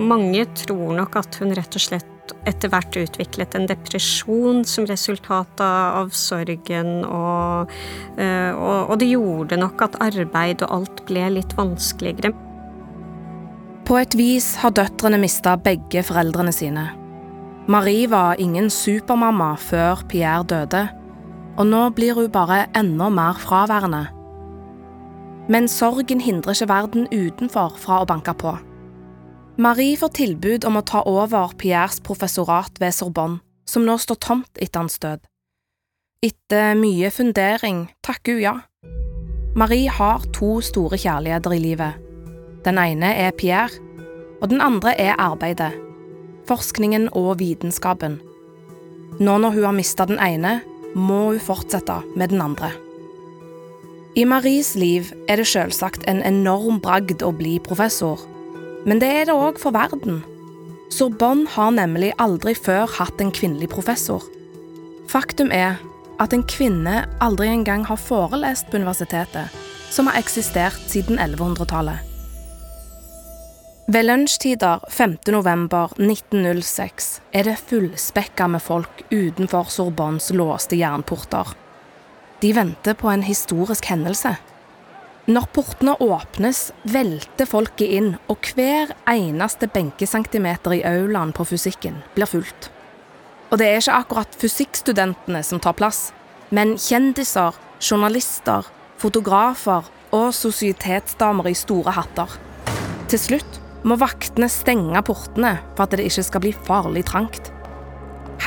Mange tror nok at hun rett og slett etter hvert utviklet en depresjon som resultat av sorgen, og, eh, og, og det gjorde nok at arbeid og alt ble litt vanskeligere. På et vis har døtrene mista begge foreldrene sine. Marie var ingen supermamma før Pierre døde, og nå blir hun bare enda mer fraværende. Men sorgen hindrer ikke verden utenfor fra å banke på. Marie får tilbud om å ta over Pierres professorat ved Sorbonne, som nå står tomt etter hans død. Etter mye fundering takker hun ja. Marie har to store kjærligheter i livet. Den ene er Pierre, og den andre er arbeidet, forskningen og vitenskapen. Nå når hun har mista den ene, må hun fortsette med den andre. I Maries liv er det selvsagt en enorm bragd å bli professor, men det er det òg for verden. Sorbonne har nemlig aldri før hatt en kvinnelig professor. Faktum er at en kvinne aldri engang har forelest på universitetet, som har eksistert siden 1100-tallet. Ved lunsjtider 5. november 1906 er det fullspekka med folk utenfor Sorbonnes låste jernporter. De venter på en historisk hendelse. Når portene åpnes, velter folket inn, og hver eneste benkecentimeter i aulaen på fysikken blir fulgt. Og det er ikke akkurat fysikkstudentene som tar plass, men kjendiser, journalister, fotografer og sosietetsdamer i store hatter. Til slutt må vaktene stenge portene for at det ikke skal bli farlig trangt.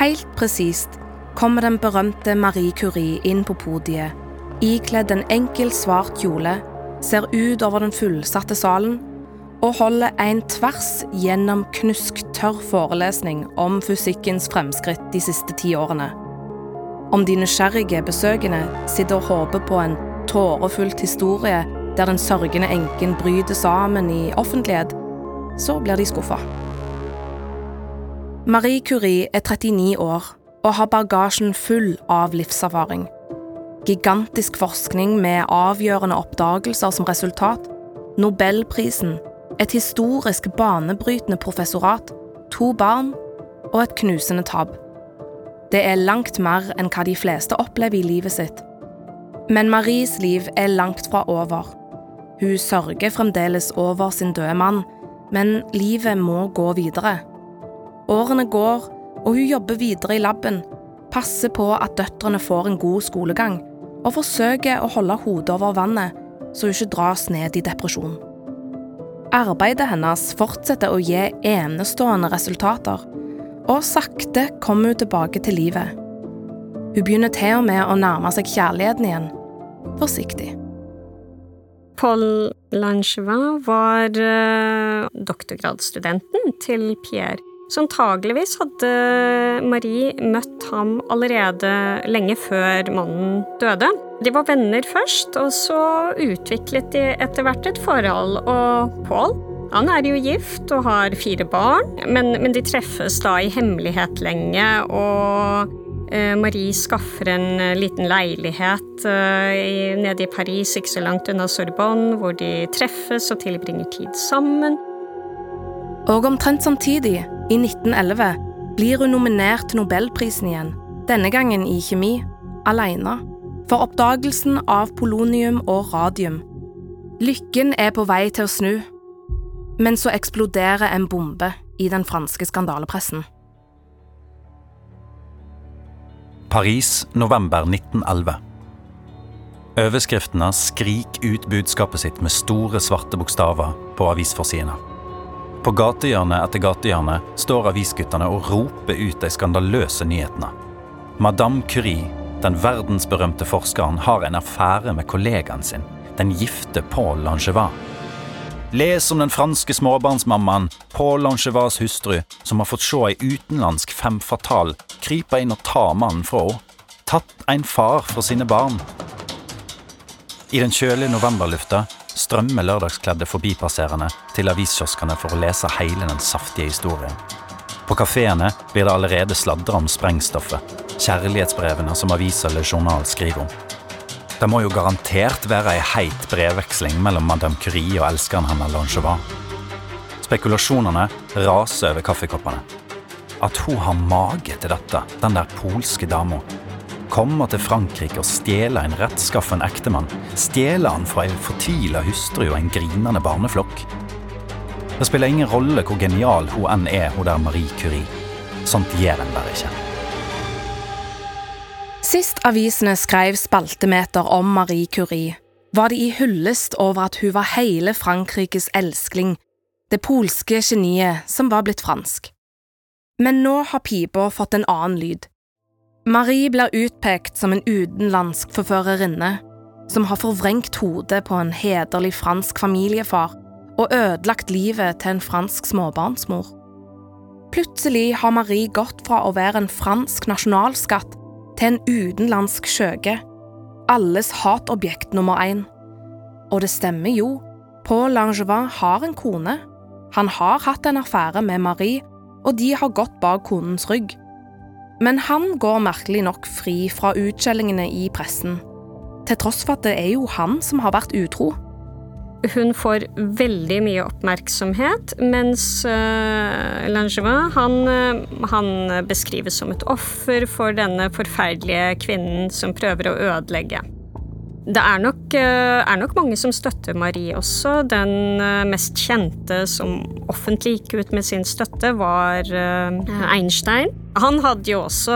Helt presist kommer den berømte Marie Curie inn på podiet, ikledd en enkel, svart kjole, ser ut over den fullsatte salen og holder en tvers gjennom knusktørr forelesning om fysikkens fremskritt de siste ti årene. Om de nysgjerrige besøkende sitter og håper på en tårefullt historie der den sørgende enken bryter sammen i offentlighet, så blir de skuffa. Marie Curie er 39 år og har bagasjen full av livserfaring. Gigantisk forskning med avgjørende oppdagelser som resultat, Nobelprisen, et historisk banebrytende professorat, to barn og et knusende tap. Det er langt mer enn hva de fleste opplever i livet sitt. Men Maries liv er langt fra over. Hun sørger fremdeles over sin døde mann, men livet må gå videre. Årene går, og hun jobber videre i laben, passer på at døtrene får en god skolegang, og forsøker å holde hodet over vannet så hun ikke dras ned i depresjon. Arbeidet hennes fortsetter å gi enestående resultater, og sakte kommer hun tilbake til livet. Hun begynner til og med å nærme seg kjærligheten igjen, forsiktig. Paul Langevin var uh, doktorgradsstudenten til Pierre. Så antageligvis hadde Marie møtt ham allerede lenge før mannen døde. De var venner først, og så utviklet de etter hvert et forhold. Og Paul han er jo gift og har fire barn, men, men de treffes da i hemmelighet lenge. og Eh, Marie skaffer en eh, liten leilighet eh, nede i Paris, ikke så langt unna Sorbonne, hvor de treffes og tilbringer tid sammen. Og omtrent samtidig, i 1911, blir hun nominert til Nobelprisen igjen, denne gangen i kjemi, alene, for oppdagelsen av polonium og radium. Lykken er på vei til å snu. Men så eksploderer en bombe i den franske skandalepressen. Paris, november 1911. Overskriftene skriker ut budskapet sitt med store, svarte bokstaver på avisforsidene. På gatehjørne etter gatehjørne står avisguttene og roper ut de skandaløse nyhetene. Madame Curie, den verdensberømte forskeren, har en affære med kollegaen sin, den gifte Paul Langevin. Les om den franske småbarnsmammaen Paul Langevins hustru, som har fått se ei utenlandsk femme fatale krype inn og ta mannen fra henne. Tatt en far fra sine barn. I den kjølige novemberlufta strømmer lørdagskledde forbipasserende til aviskioskene for å lese hele den saftige historien. På kafeene blir det allerede sladra om sprengstoffet, kjærlighetsbrevene som avisa eller Journal skriver om. Det må jo garantert være ei heit brevveksling mellom Madame Curie og elskeren hennes Langevin. Spekulasjonene raser over kaffekoppene. At hun har mage til dette, den der polske dama. Komme til Frankrike og stjele en rettskaffen ektemann. Stjele han fra ei fortvila hustru og en grinende barneflokk. Det spiller ingen rolle hvor genial hun enn er, hun der Marie Curie. Sånt gjør en bare ikke. Sist avisene skrev spaltemeter om Marie Curie, var de i hyllest over at hun var hele Frankrikes elskling, det polske geniet som var blitt fransk. Men nå har pipa fått en annen lyd. Marie blir utpekt som en utenlandsk forførerinne som har forvrengt hodet på en hederlig fransk familiefar og ødelagt livet til en fransk småbarnsmor. Plutselig har Marie gått fra å være en fransk nasjonalskatt til en utenlandsk skjøge. Alles hatobjekt nummer én. Og det stemmer jo, Paul Langevin har en kone. Han har hatt en affære med Marie, og de har gått bak konens rygg. Men han går merkelig nok fri fra utskjellingene i pressen, til tross for at det er jo han som har vært utro. Hun får veldig mye oppmerksomhet, mens uh, Langevin han, uh, han, beskrives som et offer for denne forferdelige kvinnen som prøver å ødelegge. Det er nok, uh, er nok mange som støtter Marie også. Den mest kjente som offentlig gikk ut med sin støtte, var Einstein. Han hadde jo også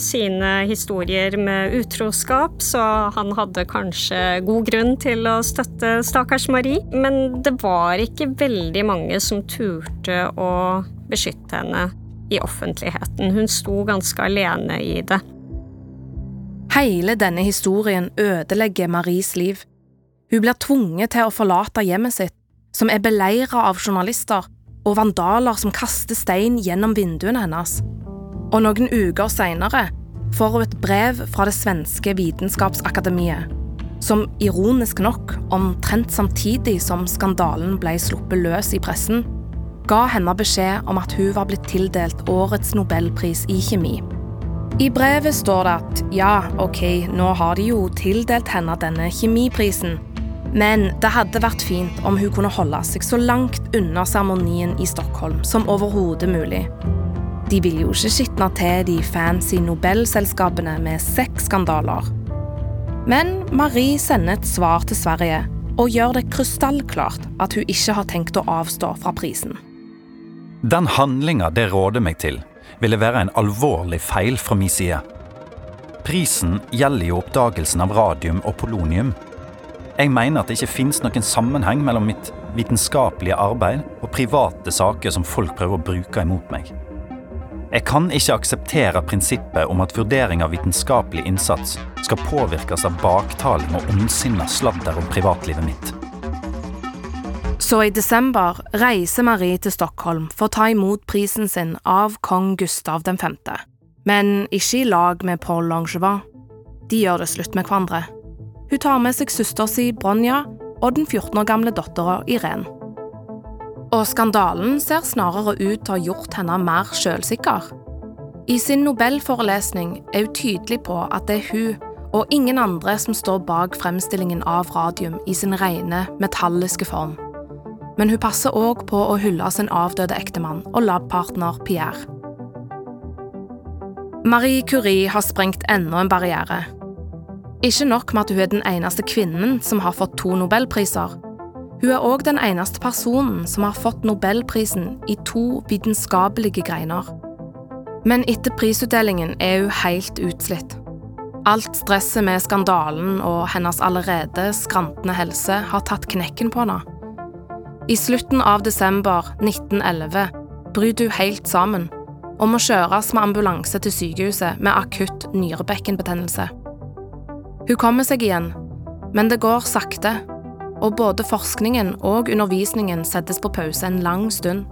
sine historier med utroskap, så han hadde kanskje god grunn til å støtte stakkars Marie. Men det var ikke veldig mange som turte å beskytte henne i offentligheten. Hun sto ganske alene i det. Hele denne historien ødelegger Maries liv. Hun blir tvunget til å forlate hjemmet sitt, som er beleiret av journalister og vandaler som kaster stein gjennom vinduene hennes og noen uker seinere får hun et brev fra det svenske vitenskapsakademiet, som ironisk nok, omtrent samtidig som skandalen ble sluppet løs i pressen, ga henne beskjed om at hun var blitt tildelt årets nobelpris i kjemi. I brevet står det at ja, ok, nå har de jo tildelt henne denne kjemiprisen, men det hadde vært fint om hun kunne holde seg så langt unna seremonien i Stockholm som overhodet mulig. De vil jo ikke skitne til de fancy Nobelselskapene med sexskandaler. Men Marie sender et svar til Sverige og gjør det krystallklart at hun ikke har tenkt å avstå fra prisen. Den handlinga det råder meg til, ville være en alvorlig feil fra min side. Prisen gjelder jo oppdagelsen av radium og polonium. Jeg mener at det ikke finnes noen sammenheng mellom mitt vitenskapelige arbeid og private saker som folk prøver å bruke imot meg. Jeg kan ikke akseptere prinsippet om at vurdering av vitenskapelig innsats skal påvirkes av baktaling og ondsinna sladder om privatlivet mitt. Så i desember reiser Marie til Stockholm for å ta imot prisen sin av kong Gustav 5., men ikke i lag med Paul Langevin. De gjør det slutt med hverandre. Hun tar med seg søster si Bronja og den 14 år gamle dattera Irene. Og skandalen ser snarere ut til å ha gjort henne mer sjølsikker. I sin nobelforelesning er hun tydelig på at det er hun og ingen andre som står bak fremstillingen av radium i sin rene, metalliske form. Men hun passer òg på å hylle sin avdøde ektemann og labpartner Pierre. Marie Curie har sprengt enda en barriere. Ikke nok med at hun er den eneste kvinnen som har fått to nobelpriser. Hun er òg den eneste personen som har fått nobelprisen i to vitenskapelige greiner. Men etter prisutdelingen er hun helt utslitt. Alt stresset med skandalen og hennes allerede skrantende helse har tatt knekken på henne. I slutten av desember 1911 bryter hun helt sammen og må kjøres med ambulanse til sykehuset med akutt nyrebekkenbetennelse. Hun kommer seg igjen, men det går sakte og både forskningen og undervisningen settes på pause en lang stund.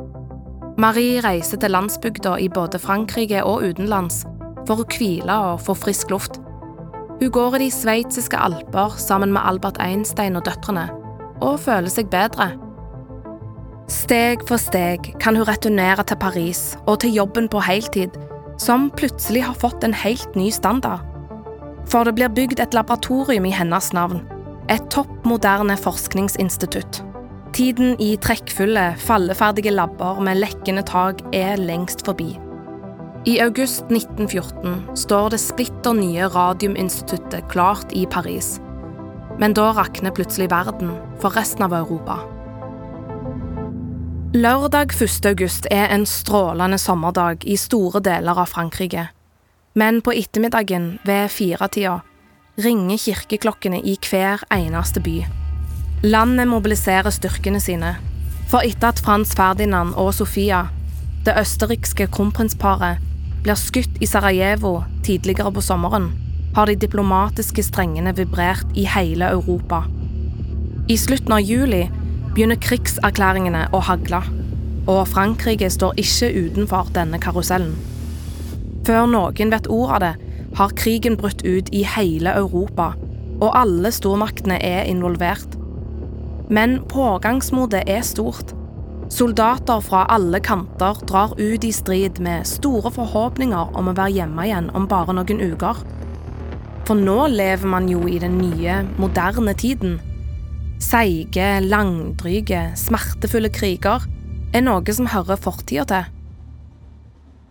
Marie reiser til landsbygda i både Frankrike og utenlands for å hvile og få frisk luft. Hun går i de sveitsiske alper sammen med Albert Einstein og døtrene, og føler seg bedre. Steg for steg kan hun returnere til Paris og til jobben på heltid, som plutselig har fått en helt ny standard. For det blir bygd et laboratorium i hennes navn, et topp moderne forskningsinstitutt. Tiden i trekkfulle, falleferdige labber med lekkende tak er lengst forbi. I august 1914 står det splitter nye Radiuminstituttet klart i Paris. Men da rakner plutselig verden for resten av Europa. Lørdag 1. august er en strålende sommerdag i store deler av Frankrike. Men på ettermiddagen ved firetida ringer kirkeklokkene i hver eneste by. Landet mobiliserer styrkene sine, for etter at Frans Ferdinand og Sofia, det østerrikske kronprinsparet, blir skutt i Sarajevo tidligere på sommeren, har de diplomatiske strengene vibrert i hele Europa. I slutten av juli begynner krigserklæringene å hagle, og Frankrike står ikke utenfor denne karusellen. Før noen vet ordet av det, har krigen brutt ut i hele Europa, og alle stormaktene er involvert. Men pågangsmotet er stort. Soldater fra alle kanter drar ut i strid med store forhåpninger om å være hjemme igjen om bare noen uker. For nå lever man jo i den nye, moderne tiden. Seige, langdryge, smertefulle kriger er noe som hører fortida til.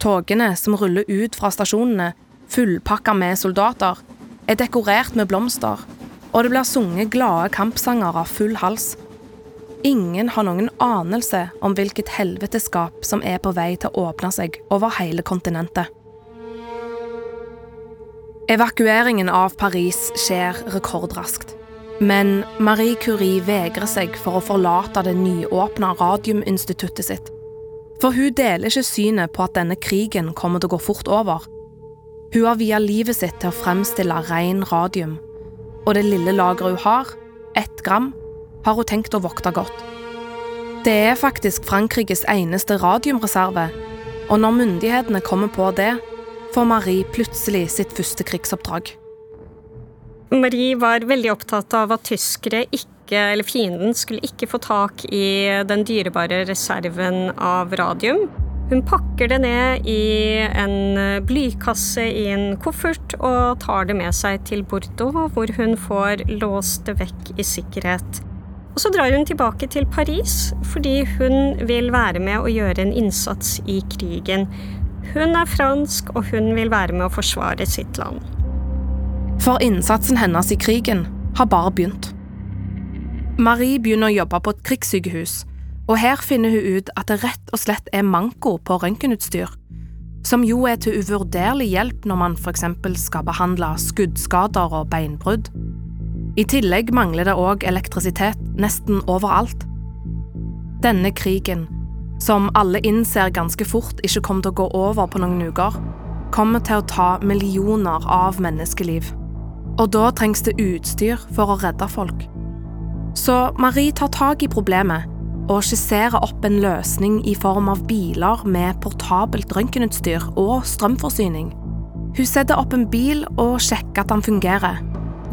Togene som ruller ut fra stasjonene, fullpakka med soldater, er dekorert med blomster, og det blir sunget glade kampsanger av full hals. Ingen har noen anelse om hvilket helveteskap som er på vei til å åpne seg over hele kontinentet. Evakueringen av Paris skjer rekordraskt. Men Marie Curie vegrer seg for å forlate det nyåpna radiuminstituttet sitt. For hun deler ikke synet på at denne krigen kommer til å gå fort over, hun har via livet sitt til å fremstille ren radium, og det lille lageret hun har, ett gram, har hun tenkt å vokte godt. Det er faktisk Frankrikes eneste radiumreserve, og når myndighetene kommer på det, får Marie plutselig sitt første krigsoppdrag. Marie var veldig opptatt av at tyskere ikke, eller fienden, skulle ikke få tak i den dyrebare reserven av radium. Hun pakker det ned i en blykasse i en koffert og tar det med seg til Bordeaux, hvor hun får låst det vekk i sikkerhet. Og så drar hun tilbake til Paris fordi hun vil være med og gjøre en innsats i krigen. Hun er fransk, og hun vil være med å forsvare sitt land. For innsatsen hennes i krigen har bare begynt. Marie begynner å jobbe på et krigssykehus og her finner hun ut at det rett og slett er manko på røntgenutstyr, som jo er til uvurderlig hjelp når man eksempel skal behandle skuddskader og beinbrudd. I tillegg mangler det òg elektrisitet nesten overalt. Denne krigen, som alle innser ganske fort ikke kommer til å gå over på noen uker, kommer til å ta millioner av menneskeliv. Og da trengs det utstyr for å redde folk. Så Marie tar tak i problemet og skisserer opp en løsning i form av biler med portabelt røntgenutstyr og strømforsyning. Hun setter opp en bil og sjekker at den fungerer.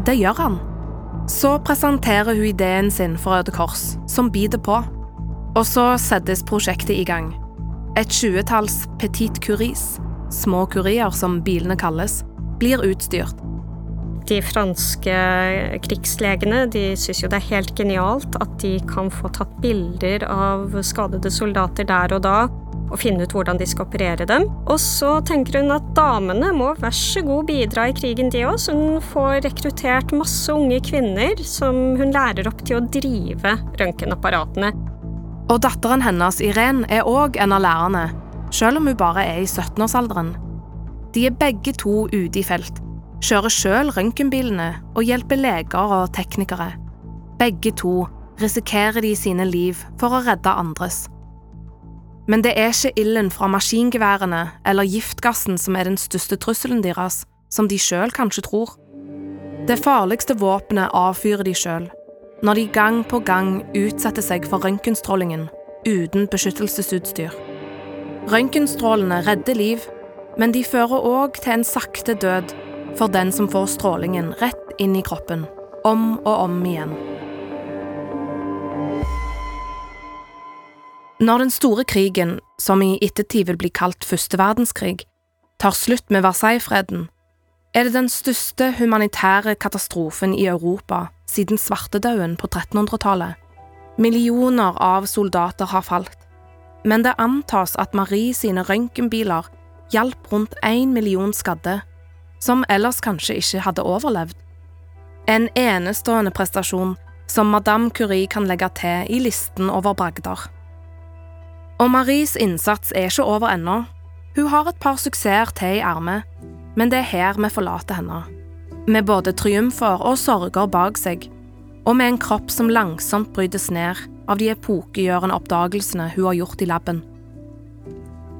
Det gjør han. Så presenterer hun ideen sin for Røde Kors, som biter på. Og så settes prosjektet i gang. Et tjuetalls petit curis, små kurier som bilene kalles, blir utstyrt de franske krigslegene de syns jo det er helt genialt at de kan få tatt bilder av skadede soldater der og da. og finne ut hvordan de skal operere dem. Og så tenker hun at damene må vær så god bidra i krigen, de òg. Hun får rekruttert masse unge kvinner som hun lærer opp til å drive røntgenapparatene. Og datteren hennes, Irén, er òg en av lærerne, selv om hun bare er i 17-årsalderen. De er begge to ute i felt, kjører sjøl røntgenbilene og hjelper leger og teknikere. Begge to risikerer de sine liv for å redde andres. Men det er ikke ilden fra maskingeværene eller giftgassen som er den største trusselen deres, som de sjøl kanskje tror. Det farligste våpenet avfyrer de sjøl, når de gang på gang utsetter seg for røntgenstrålingen uten beskyttelsesutstyr. Røntgenstrålene redder liv, men de fører òg til en sakte død for den som får strålingen rett inn i kroppen, om og om igjen. Når den store krigen, som i ettertid vil bli kalt første verdenskrig, tar slutt med Versailles-freden, er det den største humanitære katastrofen i Europa siden svartedauden på 1300-tallet. Millioner av soldater har falt, men det antas at Marie sine røntgenbiler hjalp rundt én million skadde, som ellers kanskje ikke hadde overlevd. En enestående prestasjon som Madame Curie kan legge til i listen over bragder. Og Maries innsats er ikke over ennå. Hun har et par suksesser til i ermet, men det er her vi forlater henne. Med både triumfer og sorger bak seg, og med en kropp som langsomt brytes ned av de epokegjørende oppdagelsene hun har gjort i laben.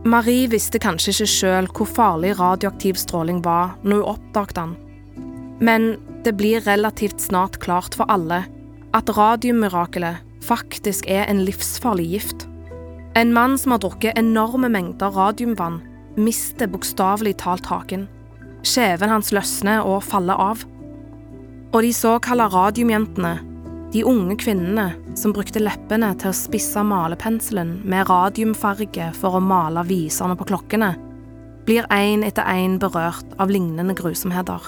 Marie visste kanskje ikke sjøl hvor farlig radioaktiv stråling var når hun oppdaget den, men det blir relativt snart klart for alle at radiummirakelet faktisk er en livsfarlig gift. En mann som har drukket enorme mengder radiumvann, mister bokstavelig talt haken. Kjeven hans løsner og faller av. Og de såkalte radiumjentene, de unge kvinnene som brukte leppene til å spisse malepenselen med radiumfarge for å male viserne på klokkene, blir én etter én berørt av lignende grusomheter.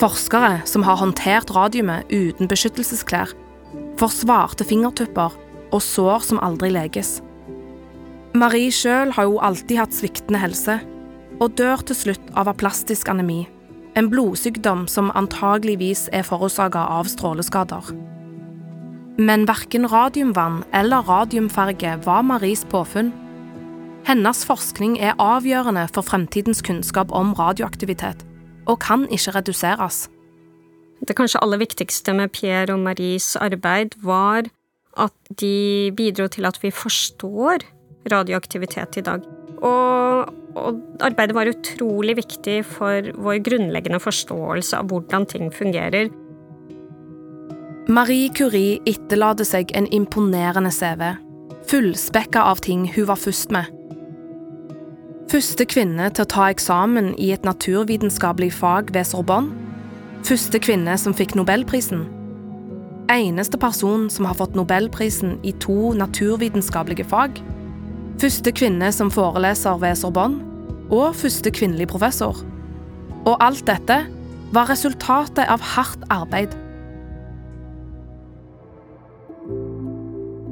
Forskere som har håndtert radiumet uten beskyttelsesklær, får svarte fingertupper og sår som aldri leges. Marie sjøl har jo alltid hatt sviktende helse, og dør til slutt av aplastisk anemi, en blodsykdom som antageligvis er forårsaka av stråleskader. Men verken radiumvann eller radiumfarge var Maries påfunn. Hennes forskning er avgjørende for fremtidens kunnskap om radioaktivitet, og kan ikke reduseres. Det kanskje aller viktigste med Pierre og Maries arbeid var at de bidro til at vi forstår radioaktivitet i dag. Og, og, arbeidet var utrolig viktig for vår grunnleggende forståelse av hvordan ting fungerer. Marie Curie etterlater seg en imponerende CV, fullspekka av ting hun var først med. Første kvinne til å ta eksamen i et naturvitenskapelig fag ved Sorbonne. Første kvinne som fikk nobelprisen. Eneste person som har fått nobelprisen i to naturvitenskapelige fag. Første kvinne som foreleser ved Sorbonne, og første kvinnelige professor. Og alt dette var resultatet av hardt arbeid.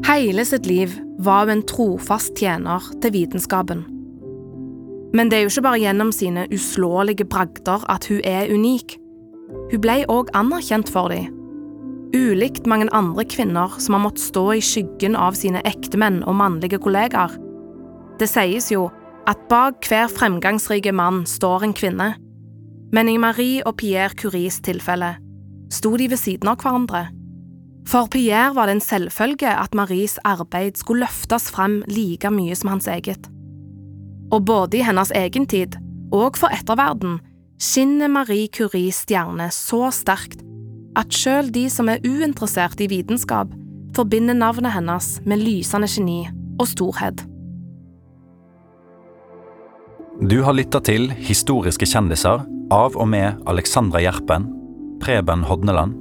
Hele sitt liv var hun en trofast tjener til vitenskapen. Men det er jo ikke bare gjennom sine uslåelige bragder at hun er unik. Hun ble òg anerkjent for dem. Ulikt mange andre kvinner som har måttet stå i skyggen av sine ektemenn og mannlige kollegaer, det sies jo at bak hver fremgangsrike mann står en kvinne, men i Marie og Pierre Curies tilfelle sto de ved siden av hverandre. For Pierre var det en selvfølge at Maries arbeid skulle løftes frem like mye som hans eget. Og både i hennes egen tid og for etterverden skinner Marie Curies stjerne så sterkt at selv de som er uinteressert i vitenskap, forbinder navnet hennes med lysende geni og storhet. Du har lytta til Historiske kjendiser av og med Alexandra Gjerpen, Preben Hodneland,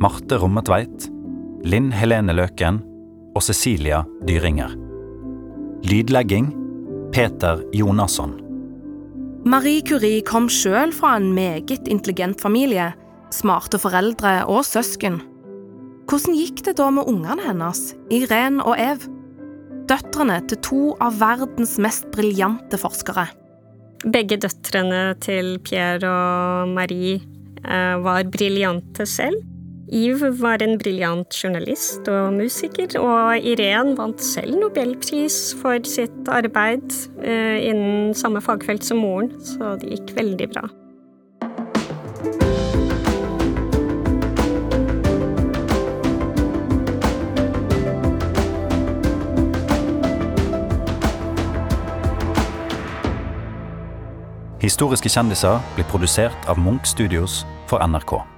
Marte Rommetveit, Linn Helene Løken og Cecilia Dyringer. Lydlegging Peter Jonasson. Marie Curie kom sjøl fra en meget intelligent familie, smarte foreldre og søsken. Hvordan gikk det da med ungene hennes, Irén og Ev? døtrene til to av verdens mest briljante forskere. Begge døtrene til Pierre og Marie eh, var briljante selv. Yves var en briljant journalist og musiker, og Irén vant selv nobelpris for sitt arbeid eh, innen samme fagfelt som moren, så det gikk veldig bra. Historiske kjendiser blir produsert av Munch Studios for NRK.